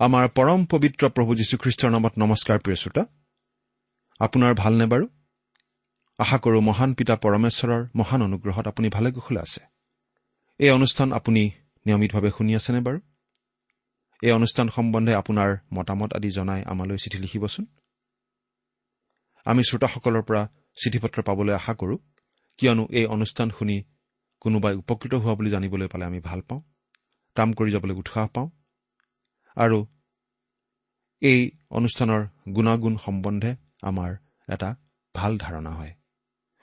আমাৰ পৰম পবিত্ৰ প্ৰভু যীশুখ্ৰীষ্টৰ নামত নমস্কাৰ প্ৰিয় শ্ৰোতা। আপোনাৰ ভালনে বাৰু? আশা কৰোঁ মহান পিতা পৰমেশ্বৰৰ মহান অনুগ্ৰহত আপুনি ভালে কুশলে আছে। এই অনুষ্ঠান আপুনি নিয়মিতভাৱে শুনি আছেনে বাৰু? এই অনুষ্ঠান সম্বন্ধে আপোনাৰ মতামত আদি জনাই আমালৈ চিঠি লিখিবচোন। আমি শ্ৰোতাসকলৰ পৰা চিঠি পত্ৰ পাবলৈ আশা কৰোঁ কিয়নো এই অনুষ্ঠান শুনি কোনোবাই উপকৃত হোৱা বুলি জানিবলৈ পালে আমি ভাল পাওঁ কাম কৰি যাবলৈ উৎসাহ পাওঁ আৰু এই অনুষ্ঠানৰ গুণাগুণ সম্বন্ধে আমাৰ এটা ভাল ধাৰণা হয়।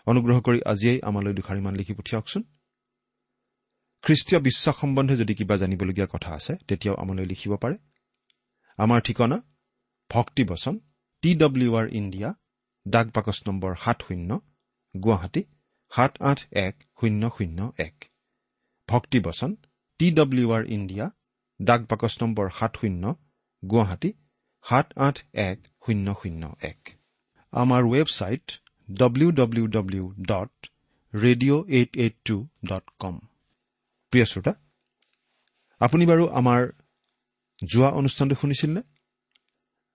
অনুগ্ৰহ কৰি আজিয়েই আমালৈ দুষাৰিমান লিখি পঠিয়াওকচোন। খ্ৰীষ্টীয় বিশ্বাস সম্বন্ধে যদি কিবা জানিবলগীয়া কথা আছে তেতিয়াও আমালৈ লিখিব পাৰে। আমাৰ ঠিকনা ভক্তিবচন টি ডব্লিউ আৰ ইণ্ডিয়া ডাক বাকচ নম্বৰ সাত শূন্য গুৱাহাটী সাত আঠ এক শূন্য শূন্য এক। ভক্তিবচন টি ডব্লিউ আৰ ইণ্ডিয়া ডাক বাকচ নম্বৰ সাত শূন্য গুৱাহাটী সাত আঠ এক শূন্য শূন্য এক। আমাৰ website W W W dot radio' eight eight two dot com প্ৰিয় শ্ৰোতা আপুনি বাৰু আমাৰ যোৱা অনুষ্ঠানটো শুনিছিলনে?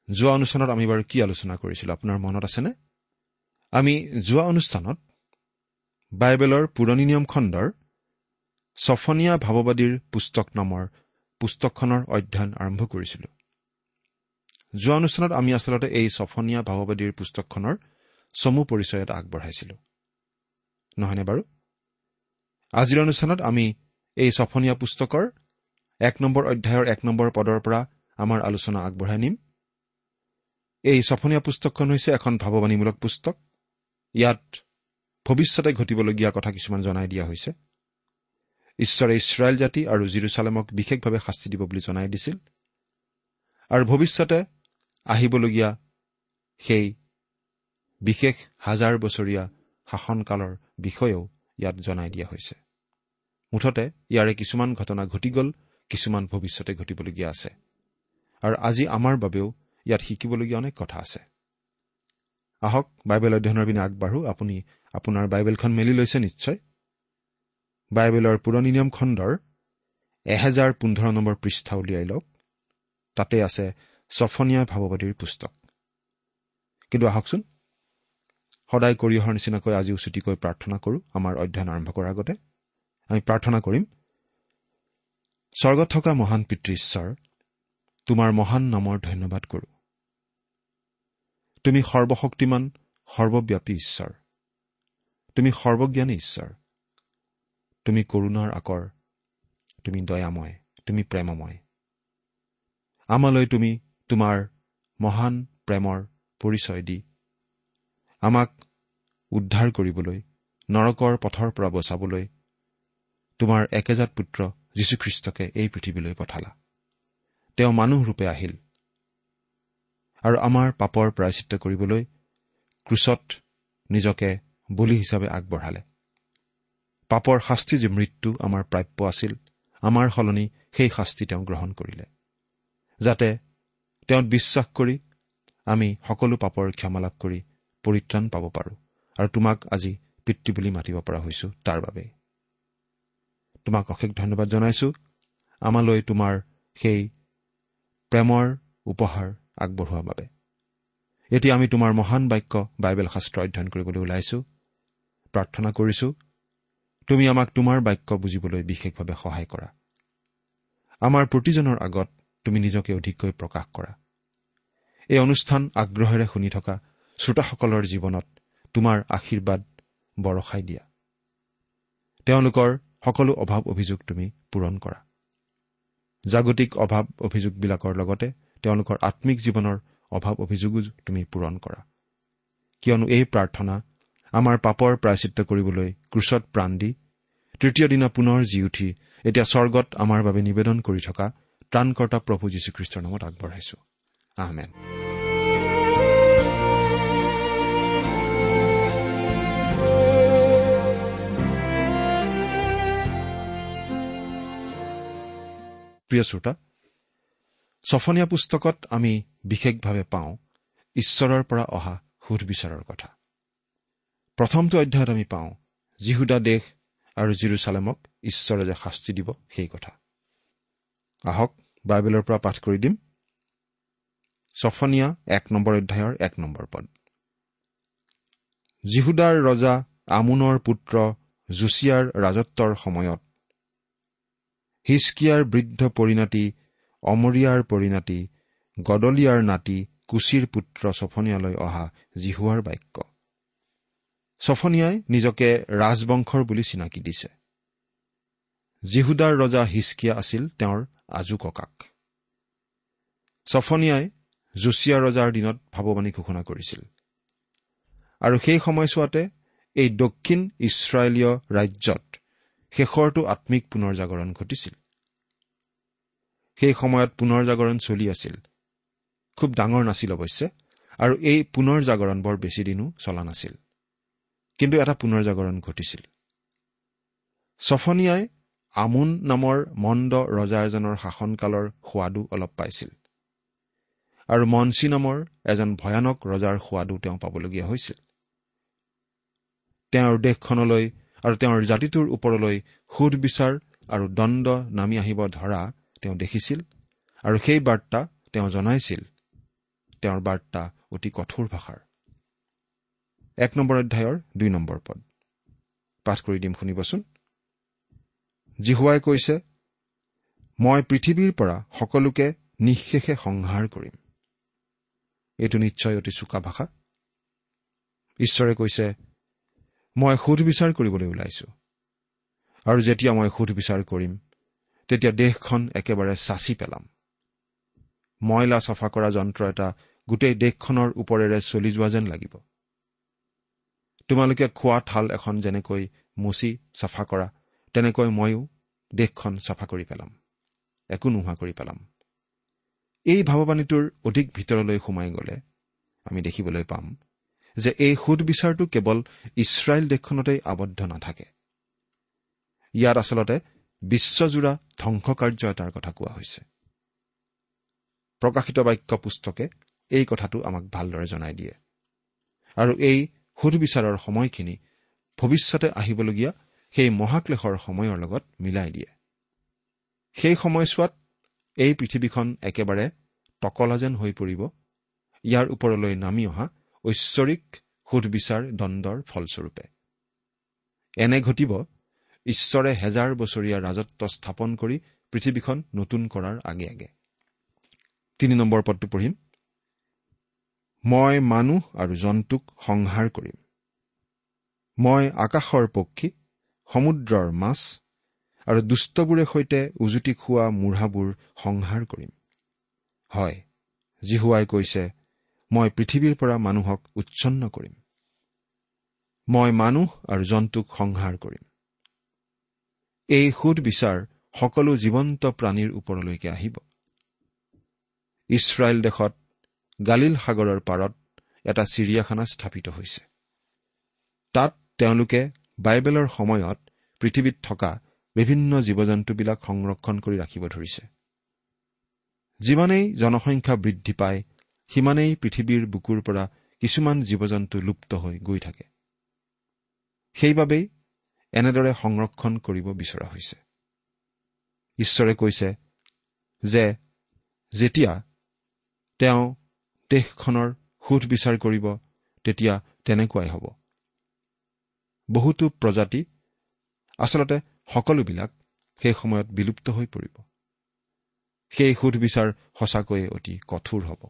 যোৱা অনুষ্ঠানত আমি বাৰু কি আলোচনা কৰিছিলোঁ আপোনাৰ মনত আছেনে? আমি যোৱা অনুষ্ঠানত বাইবেলৰ পুৰণি নিয়ম খণ্ডৰ ছফনীয়া ভাৱবাদীৰ পুস্তক নামৰ পুস্তকখনৰ অধ্যয়ন আৰম্ভ কৰিছিলোঁ। যোৱা অনুষ্ঠানত আমি আচলতে এই ছফনীয়া ভাৱবাদীৰ পুস্তকখনৰ চমু পৰিচয় এটা আগবঢ়াইছিলোঁ। নহয়নে বাৰু? আজিৰ অনুষ্ঠানত আমি এই ছফনীয়া পুস্তকৰ এক নম্বৰ অধ্যায়ৰ এক নম্বৰ পদৰ পৰা আমাৰ আলোচনা আগবঢ়াই নিম। এই ছফনীয়া পুস্তকখন হৈছে এখন ভাৱবাণীমূলক পুস্তক। ইয়াত ভৱিষ্যতে ঘটিবলগীয়া কথা কিছুমান জনাই দিয়া হৈছে। ঈশ্বৰে ইছৰাইল জাতি আৰু জিৰচালেমক বিশেষভাৱে শাস্তি দিব বুলি জনাই দিছিল। আৰু ভৱিষ্যতে আহিবলগীয়া সেই বিশেষ হাজাৰ বছৰীয়া শাসনকালৰ বিষয়েও ইয়াত জনাই দিয়া হৈছে। মুঠতে ইয়াৰে কিছুমান ঘটনা ঘটি গ'ল কিছুমান ভৱিষ্যতে ঘটিবলগীয়া আছে। আৰু আজি আমাৰ বাবেও ইয়াত শিকিবলগীয়া অনেক কথা আছে। আহক বাইবেল অধ্যয়নৰ পিনে আগবাঢ়ো। আপুনি আপোনাৰ বাইবেলখন মেলি লৈছে নিশ্চয়। বাইবেলৰ পুৰণি নিয়ম খণ্ডৰ এহেজাৰ পোন্ধৰ নম্বৰ পৃষ্ঠা উলিয়াই লওক। তাতে আছে ছফনীয়া ভাৱবাদীৰ পুস্তক। কিন্তু আহকচোন সদায় কৰি অহাৰ নিচিনাকৈ আজিও ছুটিকৈ প্ৰাৰ্থনা কৰোঁ আমাৰ অধ্যয়ন আৰম্ভ কৰাৰ আগতে। আমি প্ৰাৰ্থনা কৰিম স্বৰ্গত থকা মহান পিতৃ ঈশ্বৰ তোমাৰ মহান নামৰ ধন্যবাদ কৰোঁ। তুমি সৰ্বশক্তিমান সৰ্বব্যাপী ঈশ্বৰ। তুমি সৰ্বজ্ঞানী ঈশ্বৰ। তুমি কৰুণাৰ আকৰ তুমি দয়াময় তুমি প্ৰেমময়। আমালৈ তুমি তোমাৰ মহান প্ৰেমৰ পৰিচয় দি আমাক উদ্ধাৰ কৰিবলৈ নৰকৰ পথৰ পৰা বচাবলৈ তোমাৰ একেজাত পুত্ৰ যীশুখ্ৰীষ্টকে এই পৃথিৱীলৈ পঠালা। তেওঁ মানুহৰূপে আহিল আৰু আমাৰ পাপৰ প্ৰায়চিত্ৰ কৰিবলৈ ক্ৰুচত নিজকে বলি হিচাপে আগবঢ়ালে। পাপৰ শাস্তি যে মৃত্যু আমাৰ প্ৰাপ্য আছিল আমাৰ সলনি সেই শাস্তি তেওঁ গ্ৰহণ কৰিলে। যাতে তেওঁত বিশ্বাস কৰি আমি সকলো পাপৰ ক্ষমা লাভ কৰি পৰিত্ৰাণ পাব পাৰোঁ আৰু তোমাক আজি পিতৃ বুলি মাতিব পৰা হৈছো তাৰ বাবে। তোমাক অশেষ ধন্যবাদ জনাইছো। আমালৈ তোমাৰ সেই প্ৰেমৰ উপহাৰ আগবঢ়োৱাৰ বাবে। এতিয়া আমি তোমাৰ মহান বাক্য বাইবেল শাস্ত্ৰ অধ্যয়ন কৰিবলৈ ওলাইছো। প্ৰাৰ্থনা কৰিছো। তুমি আমাক তোমাৰ বাক্য বুজিবলৈ বিশেষভাৱে সহায় কৰা। আমাৰ প্ৰতিজনৰ আগত তুমি নিজকে অধিককৈ প্ৰকাশ কৰা। এই অনুষ্ঠান আগ্ৰহেৰে শুনি থকা শ্ৰোতাসকলৰ জীৱনত তোমাৰ আশীৰ্বাদ বৰষাই দিয়া। তেওঁলোকৰ সকলো অভাৱ অভিযোগ তুমি পূৰণ কৰা। জাগতিক অভাৱ অভিযোগবিলাকৰ লগতে তেওঁলোকৰ আম্মিক জীৱনৰ অভাৱ অভিযোগো তুমি পূৰণ কৰা। কিয়নো এই প্ৰাৰ্থনা আমাৰ পাপৰ প্ৰায়চিত্ৰ কৰিবলৈ ক্ৰুচত প্ৰাণ দি তৃতীয় দিনা পুনৰ জি উঠি এতিয়া স্বৰ্গত আমাৰ বাবে নিবেদন কৰি থকা ত্ৰাণকৰ্তা প্ৰভু যীশুখ্ৰীষ্টৰ নামত আগবঢ়াইছো। আহমেন প্ৰিয় শ্ৰোতা ছফনীয়া পুস্তকত আমি বিশেষভাৱে পাওঁ ঈশ্বৰৰ পৰা অহা সুধবিচাৰৰ কথা। প্ৰথমটো অধ্যায়ত আমি পাওঁ যিহুদা দেশ আৰু জিৰচালেমক ঈশ্বৰে যে শাস্তি দিব সেই কথা। আহক বাইবেলৰ পৰা পাঠ কৰি দিম। ছফনীয়া এক নম্বৰ অধ্যায়ৰ এক নম্বৰ পদ। জিহুদাৰ ৰজা আমোনৰ পুত্ৰ জুচিয়াৰ ৰাজত্বৰ সময়ত হিচকিয়াৰ বৃদ্ধ পৰিণাতি অমৰীয়াৰ পৰিণাতি গদলিয়াৰ নাতি কুচিৰ পুত্ৰ ছফনীয়ালৈ অহা জিহুৱাৰ বাক্য। ছফনীয়াই নিজকে ৰাজবংশৰ বুলি চিনাকি দিছে। জিহুদাৰ ৰজা হিচকিয়া আছিল তেওঁৰ আজু ককাক। ছফনীয়াই জুচিয়া ৰজাৰ দিনত ভাৱবাণী ঘোষণা কৰিছিল। আৰু সেই সময়ছোৱাতে এই দক্ষিণ ইছৰাইলীয় ৰাজ্যত শেষৰটো আম্মিক পুনৰ জাগৰণ ঘটিছিল। সেই সময়ত পুনৰ জাগৰণ চলি আছিল। খুব ডাঙৰ নাছিল অৱশ্যে আৰু এই পুনৰ জাগৰণ বৰ বেছি দিনো চলা নাছিল। কিন্তু এটা পুনৰ জাগৰণ ঘটিছিল। ছফনীয়াই আমোন নামৰ মন্দ ৰজা এজনৰ শাসনকালৰ সোৱাদো অলপ পাইছিল। আৰু মনচী নামৰ এজন ভয়ানক ৰজাৰ সোৱাদো তেওঁ পাবলগীয়া হৈছিল। তেওঁৰ দেশখনলৈ আৰু তেওঁৰ জাতিটোৰ ওপৰলৈ সোধ বিচাৰ আৰু দণ্ড নামি আহিব ধৰা তেওঁ দেখিছিল আৰু সেই বাৰ্তা তেওঁ জনাইছিল। তেওঁৰ বাৰ্তা অতি কঠোৰ ভাষাৰ। এক নম্বৰ অধ্যায়ৰ দুই নম্বৰ পদ। পাঠ কৰি দিম শুনিবচোন। জিহুৱাই কৈছে মই পৃথিৱীৰ পৰা সকলোকে নিঃশেষে সংহাৰ কৰিম। এইটো নিশ্চয় অতি চোকা ভাষা। ঈশ্বৰে কৈছে মই সোধ বিচাৰ কৰিবলৈ ওলাইছো। আৰু যেতিয়া মই সোধ বিচাৰ কৰিম তেতিয়া দেশখন একেবাৰে চাচি পেলাম। ময়লা চফা কৰা যন্ত্ৰ এটা গোটেই দেশখনৰ ওপৰেৰে চলি যোৱা যেন লাগিব। তোমালোকে খোৱা থাল এখন যেনেকৈ মুচি চাফা কৰা তেনেকৈ ময়ো দেশখন চাফা কৰি পেলাম একো নোহোৱা কৰি পেলাম। এই ভাৱবাণীটোৰ অধিক ভিতৰলৈ সোমাই গ'লে আমি দেখিবলৈ পাম যে এই সুদবিচাৰটো কেৱল ইছৰাইল দেশখনতেই আবদ্ধ নাথাকে। ইয়াত আচলতে বিশ্বজোৰা ধ্বংসকাৰ্য এটাৰ কথা কোৱা হৈছে। প্ৰকাশিত বাক্য পুস্তকে এই কথাটো আমাক ভালদৰে জনাই দিয়ে। আৰু এই সুধবিচাৰৰ সময়খিনি ভৱিষ্যতে আহিবলগীয়া সেই মহাক্লেশৰ সময়ৰ লগত মিলাই দিয়ে। সেই সময়ছোৱাত এই পৃথিৱীখন একেবাৰে টকলা যেন হৈ পৰিব। ইয়াৰ ওপৰলৈ নামি অহা ঐশ্বৰিক সুধবিচাৰ দণ্ডৰ ফলস্বৰূপে। এনে ঘটিব ঈশ্বৰে হেজাৰ বছৰীয়া ৰাজত্ব স্থাপন কৰি পৃথিৱীখন নতুন কৰাৰ আগে আগে। তিনি নম্বৰ পদটো পঢ়িম। মই মানুহ আৰু জন্তুক সংহাৰ কৰিম। মই আকাশৰ পক্ষী সমুদ্ৰৰ মাছ আৰু দুষ্টবোৰে সৈতে উজুতি খোৱা মূঢ়াবোৰ সংহাৰ কৰিম। হয় জিহুৱাই কৈছে মই পৃথিৱীৰ পৰা মানুহক উচ্ছন্ন কৰিম। মই মানুহ আৰু জন্তুক সংহাৰ কৰিম। এই সুদ বিচাৰ সকলো জীৱন্ত প্ৰাণীৰ ওপৰলৈকে আহিব। ইছৰাইল দেশত গালিল সাগৰৰ পাৰত এটা চিৰিয়াখানা স্থাপিত হৈছে। তাত তেওঁলোকে বাইবেলৰ সময়ত পৃথিৱীত থকা বিভিন্ন জীৱ জন্তুবিলাক সংৰক্ষণ কৰি ৰাখিব ধৰিছে। যিমানেই জনসংখ্যা বৃদ্ধি পায় সিমানেই পৃথিৱীৰ বুকুৰ পৰা কিছুমান জীৱ জন্তু লুপ্ত হৈ গৈ থাকে। সেইবাবেই এনেদৰে সংৰক্ষণ কৰিব বিচৰা হৈছে। ঈশ্বৰে কৈছে যে যেতিয়া তেওঁ দেশখনৰ সোধ বিচাৰ কৰিব তেতিয়া তেনেকুৱাই হ'ব। বহুতো প্ৰজাতি আচলতে সকলোবিলাক সেই সময়ত বিলুপ্ত হৈ পৰিব। সেই সোধ বিচাৰ সঁচাকৈয়ে অতি কঠোৰ হ'ব।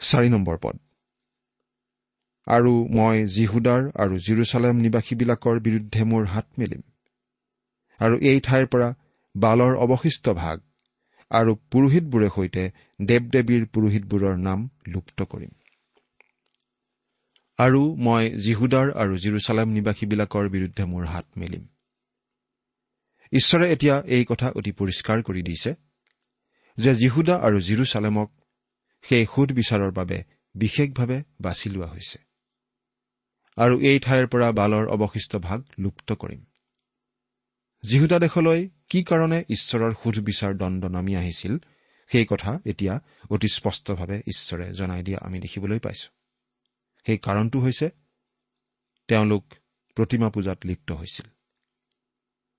চাৰি নম্বৰ পদ। আৰু মই জিহুদাৰ আৰু জিৰচালেম নিবাসীবিলাকৰ বিৰুদ্ধে মোৰ হাত মেলিম। আৰু এই ঠাইৰ পৰা বালৰ অৱশিষ্ট ভাগ আৰু পুৰোহিতবোৰে সৈতে দেৱ দেৱীৰ পুৰোহিতবোৰৰ নাম লুপ্ত কৰিম। আৰু মই জিহুদাৰ আৰু জিৰচালেম নিবাসীবিলাকৰ বিৰুদ্ধে মোৰ হাত মেলিম। ঈশ্বৰে এতিয়া এই কথা অতি পৰিষ্কাৰ কৰি দিছে যে জিহুদা আৰু জিৰচালেমক সেই সুদ বিচাৰৰ বাবে বিশেষভাৱে বাছি লোৱা হৈছে। আৰু এই ঠাইৰ পৰা বালৰ অৱশিষ্ট ভাগ লুপ্ত কৰিম। জিহুদা দেশলৈ কি কাৰণে ঈশ্বৰৰ সুধ বিচাৰ দণ্ড নামি আহিছিল সেই কথা এতিয়া অতি স্পষ্টভাৱে ঈশ্বৰে জনাই দিয়া আমি দেখিবলৈ পাইছো। সেই কাৰণটো হৈছে তেওঁলোক প্ৰতিমা পূজাত লিপ্ত হৈছিল।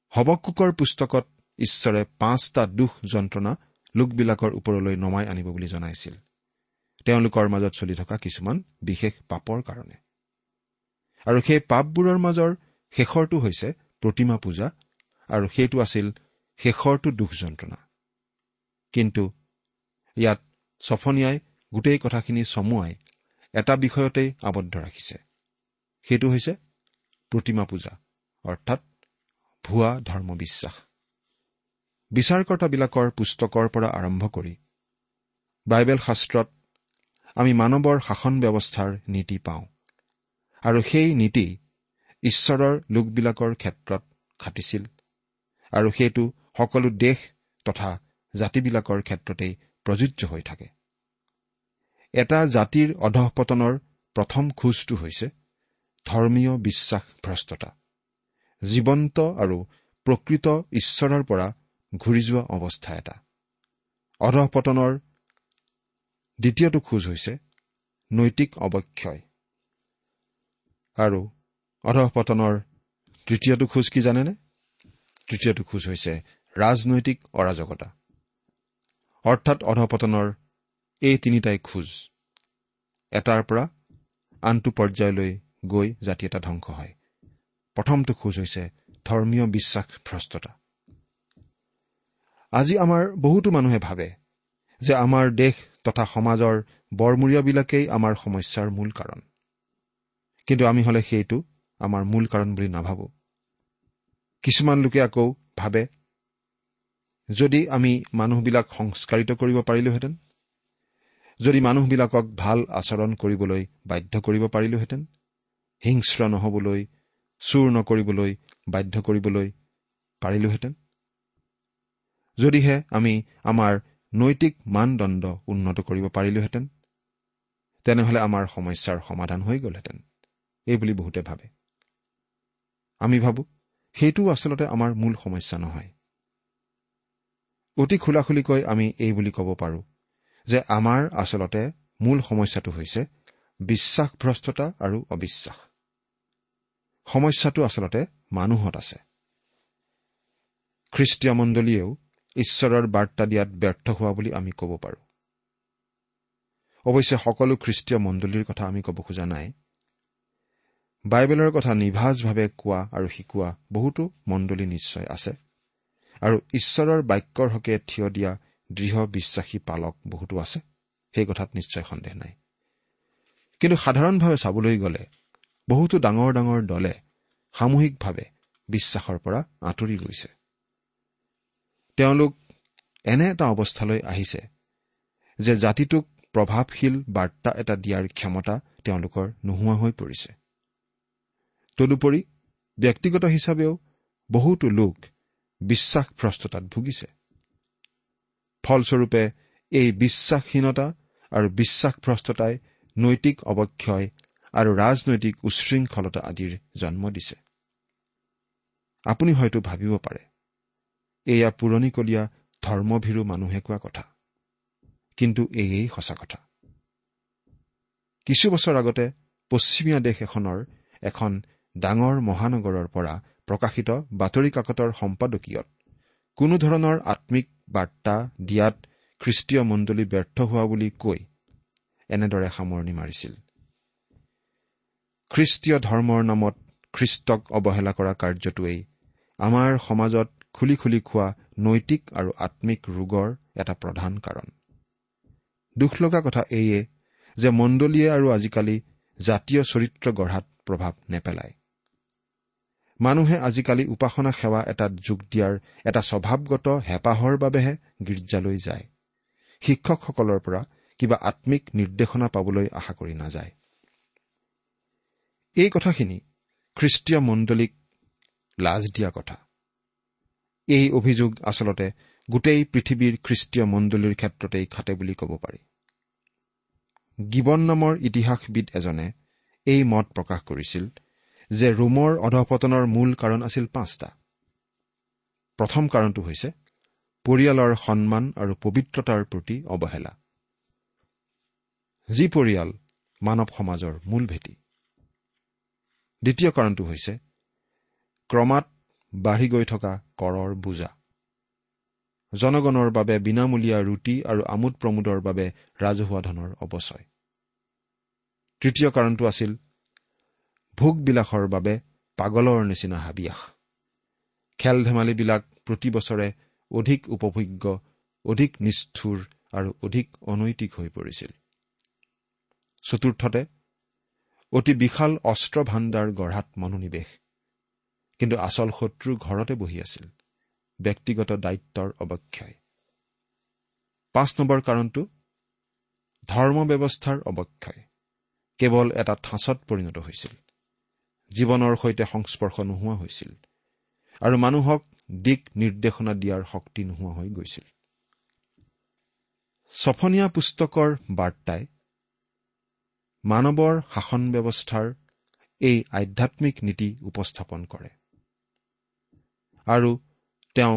হবকুকৰ পুস্তকত ঈশ্বৰে পাঁচটা দুখ যন্ত্ৰণা লোকবিলাকৰ ওপৰলৈ নমাই আনিব বুলি জনাইছিল। তেওঁলোকৰ মাজত চলি থকা কিছুমান বিশেষ পাপৰ কাৰণে। আৰু সেই পাপবোৰৰ মাজৰ শেষৰটো হৈছে প্ৰতিমা পূজা আৰু সেইটো আছিল শেষৰটো দুখ যন্ত্ৰণা কিন্তু ইয়াত ছফনিয়াই গোটেই কথাখিনি চমুৱাই এটা বিষয়তেই আবদ্ধ ৰাখিছে। সেইটো হৈছে প্ৰতিমা পূজা অৰ্থাৎ ভুৱা ধৰ্মবিশ্বাস। বিচাৰকৰ্তাবিলাকৰ পুস্তকৰ পৰা আৰম্ভ কৰি বাইবেল শাস্ত্ৰত আমি মানৱৰ শাসন ব্যৱস্থাৰ নীতি পাওঁ আৰু সেই নীতি ঈশ্বৰৰ লোকবিলাকৰ ক্ষেত্ৰত খাটিছিল। আৰু সেইটো সকলো দেশ তথা জাতিবিলাকৰ ক্ষেত্ৰতেই প্ৰযোজ্য হৈ থাকে। এটা জাতিৰ অধঃপতনৰ প্ৰথম খোজটো হৈছে ধৰ্মীয় বিশ্বাসভ্ৰষ্টতা। জীৱন্ত আৰু প্ৰকৃত ঈশ্বৰৰ পৰা ঘূৰি যোৱা অৱস্থা এটা। অধঃপতনৰ দ্বিতীয়টো খোজ হৈছে নৈতিক অৱক্ষয়। আৰু অধঃপতনৰ তৃতীয়টো খোজ কি জানেনে? তৃতীয়টো খোজ হৈছে ৰাজনৈতিক অৰাজকতা। অৰ্থাৎ অধপতনৰ এই তিনিটাই খোজ। এটাৰ পৰা আনটো পৰ্যায়লৈ গৈ জাতি এটা ধ্বংস হয়। প্ৰথমটো খোজ হৈছে ধৰ্মীয় বিশ্বাস ভ্ৰষ্টতা। আজি আমাৰ বহুতো মানুহে ভাবে যে আমাৰ দেশ তথা সমাজৰ বৰমূৰীয়াবিলাকেই আমাৰ সমস্যাৰ মূল কাৰণ। কিন্তু আমি হলে সেইটো আমাৰ মূল কাৰণ বুলি নাভাবোঁ। কিছুমান লোকে আকৌ ভাবে যদি আমি মানুহবিলাক সংস্কাৰিত কৰিব পাৰিলোহেঁতেন যদি মানুহবিলাকক ভাল আচৰণ কৰিবলৈ বাধ্য কৰিব পাৰিলোহেঁতেন হিংস্ৰ নহবলৈ চুৰ নকৰিবলৈ বাধ্য কৰিবলৈ পাৰিলোহেঁতেন যদিহে আমি আমাৰ নৈতিক মানদণ্ড উন্নত কৰিব পাৰিলোহেঁতেন তেনেহলে আমাৰ সমস্যাৰ সমাধান হৈ গ'লহেঁতেন। এইবুলি বহুতে ভাবে। আমি ভাবো সেইটোও আচলতে আমাৰ মূল সমস্যা নহয়। অতি খোলাখুলিকৈ আমি এই বুলি ক'ব পাৰোঁ যে আমাৰ আচলতে মূল সমস্যাটো হৈছে বিশ্বাসভ্ৰষ্টতা আৰু অবিশ্বাস। সমস্যাটো আচলতে মানুহত আছে। খ্ৰীষ্টীয় মণ্ডলীয়েও ঈশ্বৰৰ বাৰ্তা দিয়াত ব্যৰ্থ হোৱা বুলি আমি ক'ব পাৰোঁ। অৱশ্যে সকলো খ্ৰীষ্টীয় মণ্ডলীৰ কথা আমি ক'ব খোজা নাই বাইবেলৰ কথা নিভাজভাৱে কোৱা আৰু শিকোৱা বহুতো মণ্ডলী নিশ্চয় আছে। আৰু ঈশ্বৰৰ বাক্যৰ হকে থিয় দিয়া দৃঢ় বিশ্বাসী পালক বহুতো আছে। সেই কথাত নিশ্চয় সন্দেহ নাই। কিন্তু সাধাৰণভাৱে চাবলৈ গ'লে বহুতো ডাঙৰ ডাঙৰ দলে সামূহিকভাৱে বিশ্বাসৰ পৰা আঁতৰি গৈছে। তেওঁলোক এনে এটা অৱস্থালৈ আহিছে যে জাতিটোক প্ৰভাৱশীল বাৰ্তা এটা দিয়াৰ ক্ষমতা তেওঁলোকৰ নোহোৱা হৈ পৰিছে। তদুপৰি ব্যক্তিগত হিচাপেও বহুতো লোক বিশ্বাসভ্ৰষ্টতাত ভুগিছে। ফলস্বৰূপে এই বিশ্বাসহীনতা আৰু বিশ্বাসভ্ৰষ্টতাই নৈতিক অৱক্ষয় আৰু ৰাজনৈতিক উচ্ছৃংখলতা আদিৰ জন্ম দিছে। আপুনি হয়তো ভাবিব পাৰে এয়া পুৰণিকলীয়া ধৰ্মভীৰু মানুহে কোৱা কথা। কিন্তু এয়েই সঁচা কথা। কিছু বছৰ আগতে পশ্চিমীয়া দেশ এখনৰ এখন ডাঙৰ মহানগৰৰ পৰা প্ৰকাশিত বাতৰি কাকতৰ সম্পাদকীয়ত। কোনো ধৰণৰ আম্মিক বাৰ্তা দিয়াত খ্ৰীষ্টীয় মণ্ডলী ব্যৰ্থ হোৱা বুলি কৈ এনেদৰে সামৰণি মাৰিছিল। খ্ৰীষ্টীয় ধৰ্মৰ নামত খ্ৰীষ্টক অৱহেলা কৰা কাৰ্যটোৱেই আমাৰ সমাজত খুলি খুলি খোৱা নৈতিক আৰু আম্মিক ৰোগৰ এটা প্ৰধান কাৰণ। দুখ লগা কথা এইয়ে যে মণ্ডলীয়ে আৰু আজিকালি জাতীয় চৰিত্ৰ গঢ়াত প্ৰভাৱ নেপেলায়। মানুহে আজিকালি উপাসনা সেৱা এটাত যোগ দিয়াৰ এটা স্বভাৱগত হেঁপাহৰ বাবেহে গীৰ্জালৈ যায়। শিক্ষকসকলৰ পৰা কিবা আম্মিক নিৰ্দেশনা পাবলৈ আশা কৰি নাযায়। এই কথাখিনি খ্ৰীষ্টীয় মণ্ডলীক লাজ দিয়া কথা। এই অভিযোগ আচলতে গোটেই পৃথিৱীৰ খ্ৰীষ্টীয় মণ্ডলীৰ ক্ষেত্ৰতেই খাটে বুলি ক'ব পাৰি। গিবন নামৰ ইতিহাসবিদ এজনে এই মত প্ৰকাশ কৰিছিল যে ৰোমৰ অধপতনৰ মূল কাৰণ আছিল পাঁচটা। প্ৰথম কাৰণটো হৈছে পৰিয়ালৰ সন্মান আৰু পবিত্ৰতাৰ প্ৰতি অৱহেলা। যি পৰিয়াল মানৱ সমাজৰ মূল ভেটি। দ্বিতীয় কাৰণটো হৈছে ক্ৰমাৎ বাঢ়ি গৈ থকা কৰৰ বোজা। জনগণৰ বাবে বিনামূলীয়া ৰুটি আৰু আমোদ প্ৰমোদৰ বাবে ৰাজহুৱা ধনৰ অৱচয় তৃতীয় কাৰণটো আছিল ভোগবিলাসৰ বাবে পাগলৰ নিচিনা হাবিয়াস। খেল ধেমালিবিলাক প্ৰতি বছৰে অধিক উপভোগ্য অধিক নিষ্ঠুৰ আৰু অধিক অনৈতিক হৈ পৰিছিল। চতুৰ্থতে অতি বিশাল অস্ত্ৰ ভাণ্ডাৰ গঢ়াত মনোনিৱেশ। কিন্তু আচল শত্ৰু ঘৰতে বহি আছিল ব্যক্তিগত দায়িত্বৰ অৱক্ষয়। পাঁচ নম্বৰ কাৰণটো ধৰ্ম ব্যৱস্থাৰ অৱক্ষয়। কেৱল এটা ঠাঁচত পৰিণত হৈছিল। জীৱনৰ সৈতে সংস্পৰ্শ নোহোৱা হৈছিল। আৰু মানুহক দিক নিৰ্দেশনা দিয়াৰ শক্তি নোহোৱা হৈ গৈছিল। ছফনীয়া পুস্তকৰ বাৰ্তাই মানৱৰ শাসন ব্যৱস্থাৰ এই আধ্যাত্মিক নীতি উপস্থাপন কৰে। আৰু তেওঁ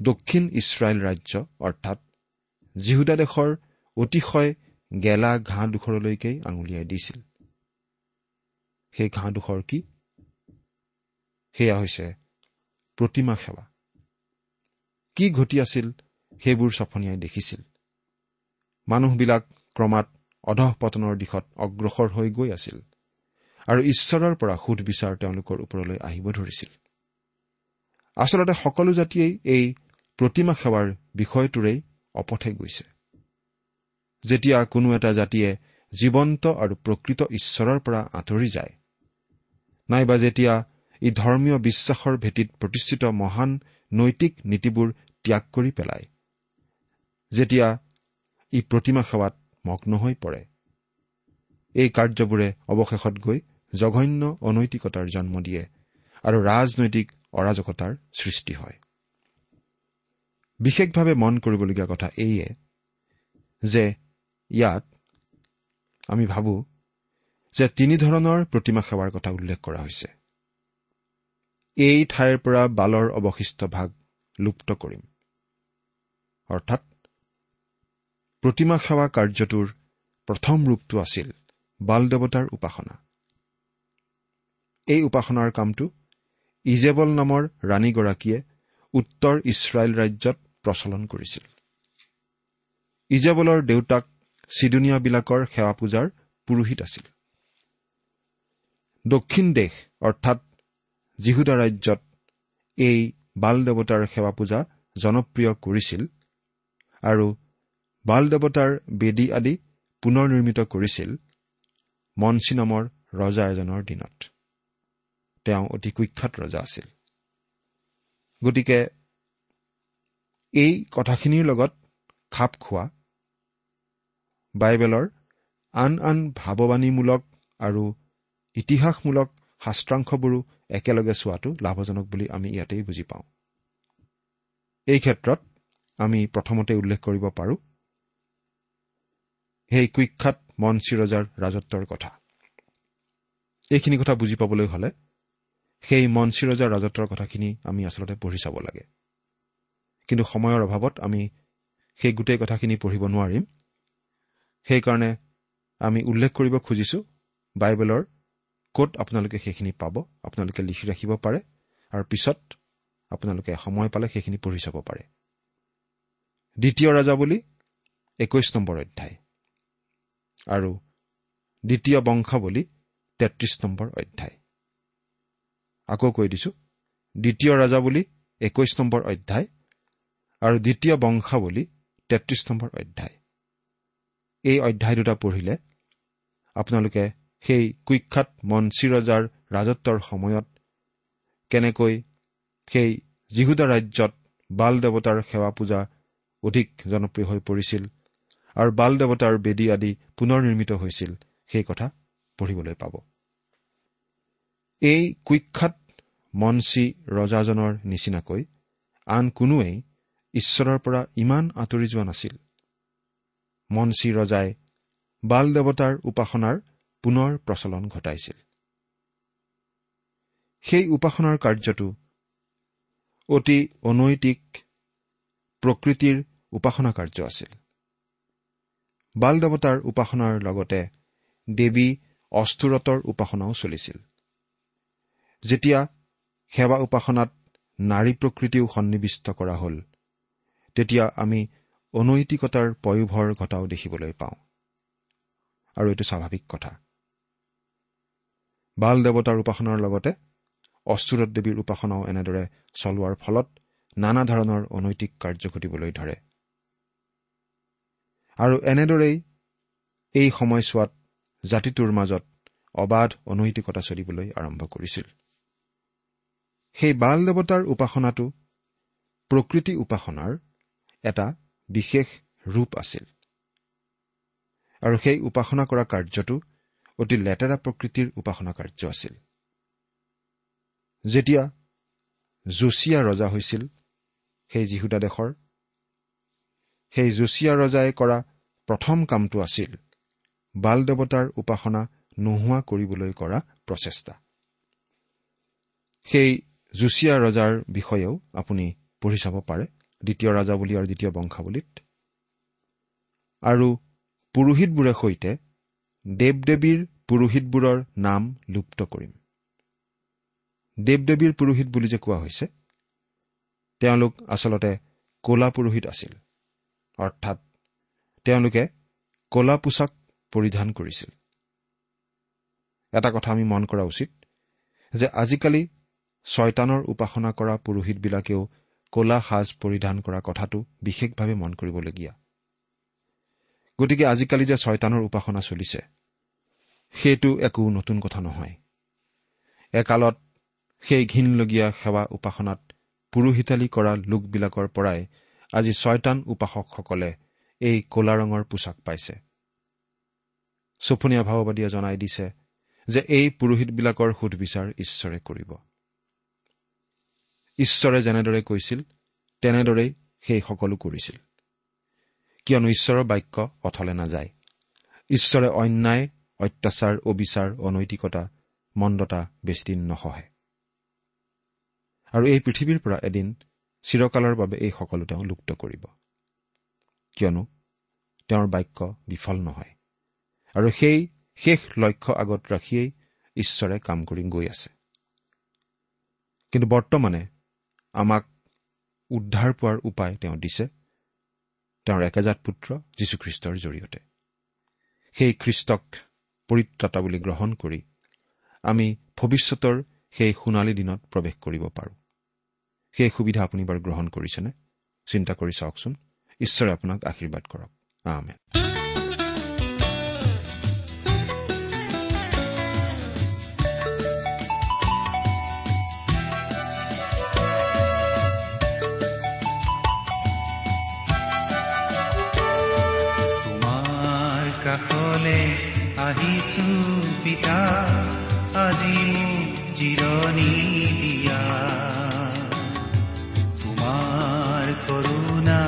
দক্ষিণ ইছৰাইল ৰাজ্য অৰ্থাৎ জিহুদা দেশৰ অতিশয় গেলা ঘাঁহডোখৰলৈকেই আঙুলিয়াই দিছিল। সেই ঘাঁহডোখৰ কি? সেয়া হৈছে প্ৰতিমা সেৱা। কি ঘটি আছিল সেইবোৰ চফনীয়াই দেখিছিল। মানুহবিলাক ক্ৰমাৎ অধঃপতনৰ দিশত অগ্ৰসৰ হৈ গৈ আছিল আৰু ঈশ্বৰৰ পৰা সুধবিচাৰ তেওঁলোকৰ ওপৰলৈ আহিব ধৰিছিল। আচলতে সকলো জাতিয়েই এই প্ৰতিমা সেৱাৰ বিষয়টোৰেই অপথে গৈছে। যেতিয়া কোনো এটা জাতিয়ে জীৱন্ত আৰু প্ৰকৃত ঈশ্বৰৰ পৰা আঁতৰি যায় নাইবা যেতিয়া ই ধৰ্মীয় বিশ্বাসৰ ভেটিত প্ৰতিষ্ঠিত মহান নৈতিক নীতিবোৰ ত্যাগ কৰি পেলায় যেতিয়া ই প্ৰতিমা সেৱাত মগ্ন হৈ পৰে। এই কাৰ্যবোৰে অৱশেষত গৈ জঘন্য অনৈতিকতাৰ জন্ম দিয়ে আৰু ৰাজনৈতিক অৰাজকতাৰ সৃষ্টি হয়। বিশেষভাৱে মন কৰিবলগীয়া কথা এইয়ে যে ইয়াত আমি ভাবো যে তিনি ধৰণৰ প্ৰতিমা সেৱাৰ কথা উল্লেখ কৰা হৈছে। এই ঠাইৰ পৰা বালৰ অৱশিষ্ট ভাগ লুপ্ত কৰিম। অৰ্থাৎ প্ৰতিমা সেৱা কাৰ্যটোৰ প্ৰথম ৰূপটো আছিল বাল দেৱতাৰ উপাসনা। এই উপাসনাৰ কামটো ইজেবল নামৰ ৰাণীগৰাকীয়ে উত্তৰ ইছৰাইল ৰাজ্যত প্ৰচলন কৰিছিল। ইজেবলৰ দেউতাক চিডুনিয়াবিলাকৰ সেৱা পূজাৰ পুৰোহিত আছিল। দক্ষিণ দেশ অৰ্থাৎ জিহুদা ৰাজ্যত এই বাল দেৱতাৰ সেৱা পূজা জনপ্ৰিয় কৰিছিল আৰু বাল দেৱতাৰ বেদী আদি পুনৰ নিৰ্মিত কৰিছিল মঞ্চী নামৰ ৰজা এজনৰ দিনত। তেওঁ অতি কুখ্যাত ৰজা আছিল। গতিকে এই কথাখিনিৰ লগত খাপ খোৱা বাইবেলৰ আন আন ভাৱবাণীমূলক আৰু ইতিহাসমূলক শাস্ত্ৰাংশবোৰো একেলগে চোৱাটো লাভজনক বুলি আমি ইয়াতেই বুজি পাওঁ। এই ক্ষেত্ৰত আমি প্ৰথমতে উল্লেখ কৰিব পাৰোঁ সেই কুখ্যাত মঞ্চী ৰজাৰ ৰাজত্বৰ কথা। এইখিনি কথা বুজি পাবলৈ হ'লে সেই মঞ্চী ৰজাৰ ৰাজত্বৰ কথাখিনি আমি আচলতে পঢ়ি চাব লাগে। কিন্তু সময়ৰ অভাৱত আমি সেই গোটেই কথাখিনি পঢ়িব নোৱাৰিম। সেইকাৰণে আমি উল্লেখ কৰিব খুজিছোঁ বাইবেলৰ ক'ত আপোনালোকে সেইখিনি পাব আপোনালোকে লিখি ৰাখিব পাৰে আৰু পিছত আপোনালোকে সময় পালে সেইখিনি পঢ়ি চাব পাৰে। দ্বিতীয় ৰজা বুলি একৈশ নম্বৰ অধ্যায়। আৰু দ্বিতীয় বংশাৱলী তেত্ৰিশ নম্বৰ অধ্যায়। আকৌ কৈ দিছো দ্বিতীয় ৰজা বুলি একৈশ নম্বৰ অধ্যায় আৰু দ্বিতীয় বংশাৱলী তেত্ৰিশ নম্বৰ অধ্যায়। এই অধ্যায় দুটা পঢ়িলে আপোনালোকে সেই কুখ্যাত মঞ্চী ৰজাৰ ৰাজত্বৰ সময়ত কেনেকৈ সেই জিহুদা ৰাজ্যত বাল দেৱতাৰ সেৱা পূজা অধিক জনপ্ৰিয় হৈ পৰিছিল আৰু বাল দেৱতাৰ বেদী আদি পুনৰ নিৰ্মিত হৈছিল সেই কথা পঢ়িবলৈ পাব। এই কুখ্যাত মঞ্চী ৰজাজনৰ নিচিনাকৈ আন কোনোৱেই ঈশ্বৰৰ পৰা ইমান আঁতৰি যোৱা নাছিল। মঞ্চী ৰজাই বাল দেৱতাৰ উপাসনাৰ পুনৰ প্ৰচলন ঘটাইছিল। সেই উপাসনাৰ কাৰ্যটো অতি অনৈতিক প্ৰকৃতিৰ উপাসনা কাৰ্য আছিল। বাল দেৱতাৰ উপাসনাৰ লগতে দেৱী অস্থুৰতৰ উপাসনাও চলিছিল। যেতিয়া সেৱা উপাসনাত নাৰী প্ৰকৃতিও সন্নিৱিষ্ট কৰা হ'ল তেতিয়া আমি অনৈতিকতাৰ পয়োভৰ ঘটাও দেখিবলৈ পাওঁ। আৰু এইটো স্বাভাৱিক কথা। বাল দেৱতাৰ উপাসনাৰ লগতে অস্থুৰত দেৱীৰ উপাসনাও এনেদৰে চলোৱাৰ ফলত নানা ধৰণৰ অনৈতিক কাৰ্য ঘটিবলৈ ধৰে। আৰু এনেদৰেই এই সময়ছোৱাত জাতিটোৰ মাজত অবাধ অনৈতিকতা চলিবলৈ আৰম্ভ কৰিছিল। সেই বাল দেৱতাৰ উপাসনাটো প্ৰকৃতি উপাসনাৰ এটা বিশেষ ৰূপ আছিল। আৰু সেই উপাসনা কৰা কাৰ্যটো অতি লেতেৰা প্ৰকৃতিৰ উপাসনা কাৰ্য আছিল। যেতিয়া যোচিয়া ৰজা হৈছিল সেই যীহুদা দেশৰ সেই যোচিয়া ৰজাই কৰা প্ৰথম কামটো আছিল বাল দেৱতাৰ উপাসনা নোহোৱা কৰিবলৈ কৰা প্ৰচেষ্টা। সেই যোচিয়া ৰজাৰ বিষয়েও আপুনি পঢ়ি চাব পাৰে দ্বিতীয় ৰাজাৱলী আৰু দ্বিতীয় বংশাৱলীত। আৰু পুৰোহিতবোৰে সৈতে দেৱ দেৱীৰ পুৰোহিতবোৰৰ নাম লুপ্ত কৰিম। দেৱ দেৱীৰ পুৰোহিত বুলি যে কোৱা হৈছে তেওঁলোক আচলতে কলা পুৰোহিত আছিল। অৰ্থাৎ তেওঁলোকে কলা পোছাক পৰিধান কৰিছিল। এটা কথা আমি মন কৰা উচিত যে আজিকালি ছয়তানৰ উপাসনা কৰা পুৰোহিতবিলাকেও কলা সাজ পৰিধান কৰা কথাটো বিশেষভাৱে মন কৰিবলগীয়া। গতিকে আজিকালি যে ছয়তানৰ উপাসনা চলিছে সেইটো একো নতুন কথা নহয়। একালত সেই ঘীনলগীয়া সেৱা উপাসনাত পুৰোহিতালী কৰা লোকবিলাকৰ পৰাই আজি ছয়তান উপাসকসকলে এই কলা ৰঙৰ পোছাক পাইছে। চুফনীয়া ভাৱবাদীয়ে জনাই দিছে যে এই পুৰোহিতবিলাকৰ সুধবিচাৰ ঈশ্বৰে কৰিব। ঈশ্বৰে যেনেদৰে কৈছিল তেনেদৰেই সেই সকলো কৰিছিল। কিয়নো ঈশ্বৰৰ বাক্য অথলে নাযায়। ঈশ্বৰে অন্যায় অত্যাচাৰ অবিচাৰ অনৈতিকতা মন্দতা বেছিদিন নসহে। আৰু এই পৃথিৱীৰ পৰা এদিন চিৰকালৰ বাবে এই সকলো তেওঁ লুপ্ত কৰিব। কিয়নো তেওঁৰ বাক্য বিফল নহয়। আৰু সেই শেষ লক্ষ্য আগত ৰাখিয়েই ঈশ্বৰে কাম কৰি গৈ আছে। কিন্তু বৰ্তমানে আমাক উদ্ধাৰ পোৱাৰ উপায় তেওঁ দিছে। তেওঁৰ একেজাত পুত্ৰ যীশুখ্ৰীষ্টৰ জৰিয়তে। সেই খ্ৰীষ্টক পৰিত্ৰাতা বুলি গ্ৰহণ কৰি আমি ভৱিষ্যতৰ সেই সোণালী দিনত প্ৰৱেশ কৰিব পাৰোঁ। সেই সুবিধা আপুনি বাৰু গ্ৰহণ কৰিছেনে? চিন্তা কৰি চাওকচোন। ঈশ্বৰে আপোনাক আশীৰ্বাদ কৰক। আমেন। আহিছো পিতা আজি মোক জিৰণি দিয়া তোমাৰ কৰোণা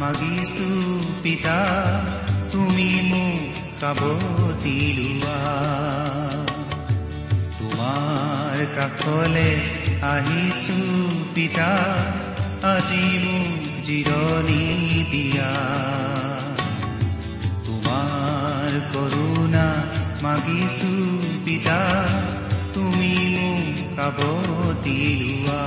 মাগিছো পিতা তুমি মোক কাবতি লোৱা তোমাৰ কাষলে আহিছো পিতা আজি মোক জিৰণি দিয়া কৰোণা মাগিছো পিতা তুমি মোক কাবতি লোৱা।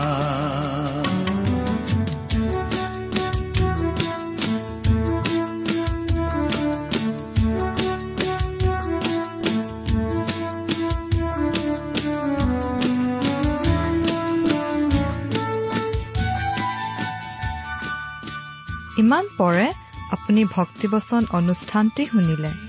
ইমান পৰে আপুনি ভক্তিবচন অনুষ্ঠানটি শুনিলে।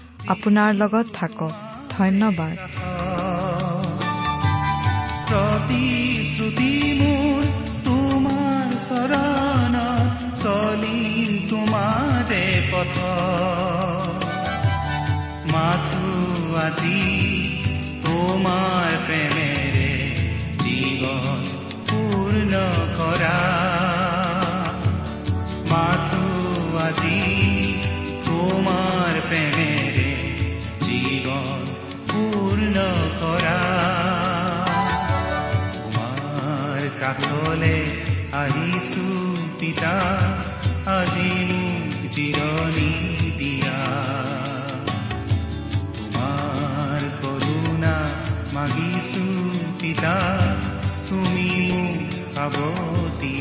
আপোনাৰ লগত থাকক। ধন্যবাদ। প্ৰতিশ্ৰুতি মোৰ তোমাৰ চৰণ চলিম তোমাৰে পথ। মাথো আজি তোমাৰ প্ৰেমেৰে জীৱন পূৰ্ণ কৰা। মাথো আজি তোমাৰ প্ৰেমেৰে জীৱন পূৰ্ণ কৰা তোমাৰ কাষলে আহিছো পিতা আজি মোক জিৰণি দিয়া। তোমাৰ কৰোণা মাগিছো পিতা তুমি মোক সাৱতি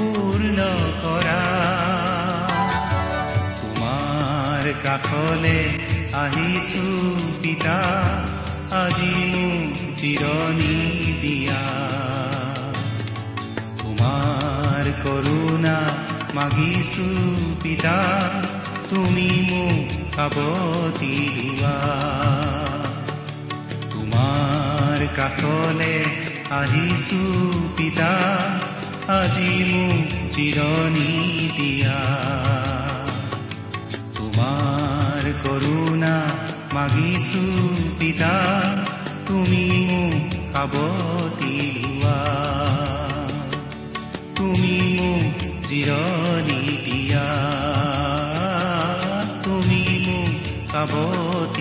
পূৰ্ণ কৰা তোমাৰ কাষলে আহিছো পিতা আজি মোক জিৰণি দিয়া তোমাৰ কৰোণা মাগিছো পিতা তুমি মোক সাৱতি লোৱা তোমাৰ কাষলে আহিছো পিতা আজি মোক জিৰণি দিয়া তোমাৰ কৰোণা মাগিছো পিতা তুমি মোক সাৱতি লোৱা তুমি মোক জিৰণি দিয়া তুমি মোক কাবতি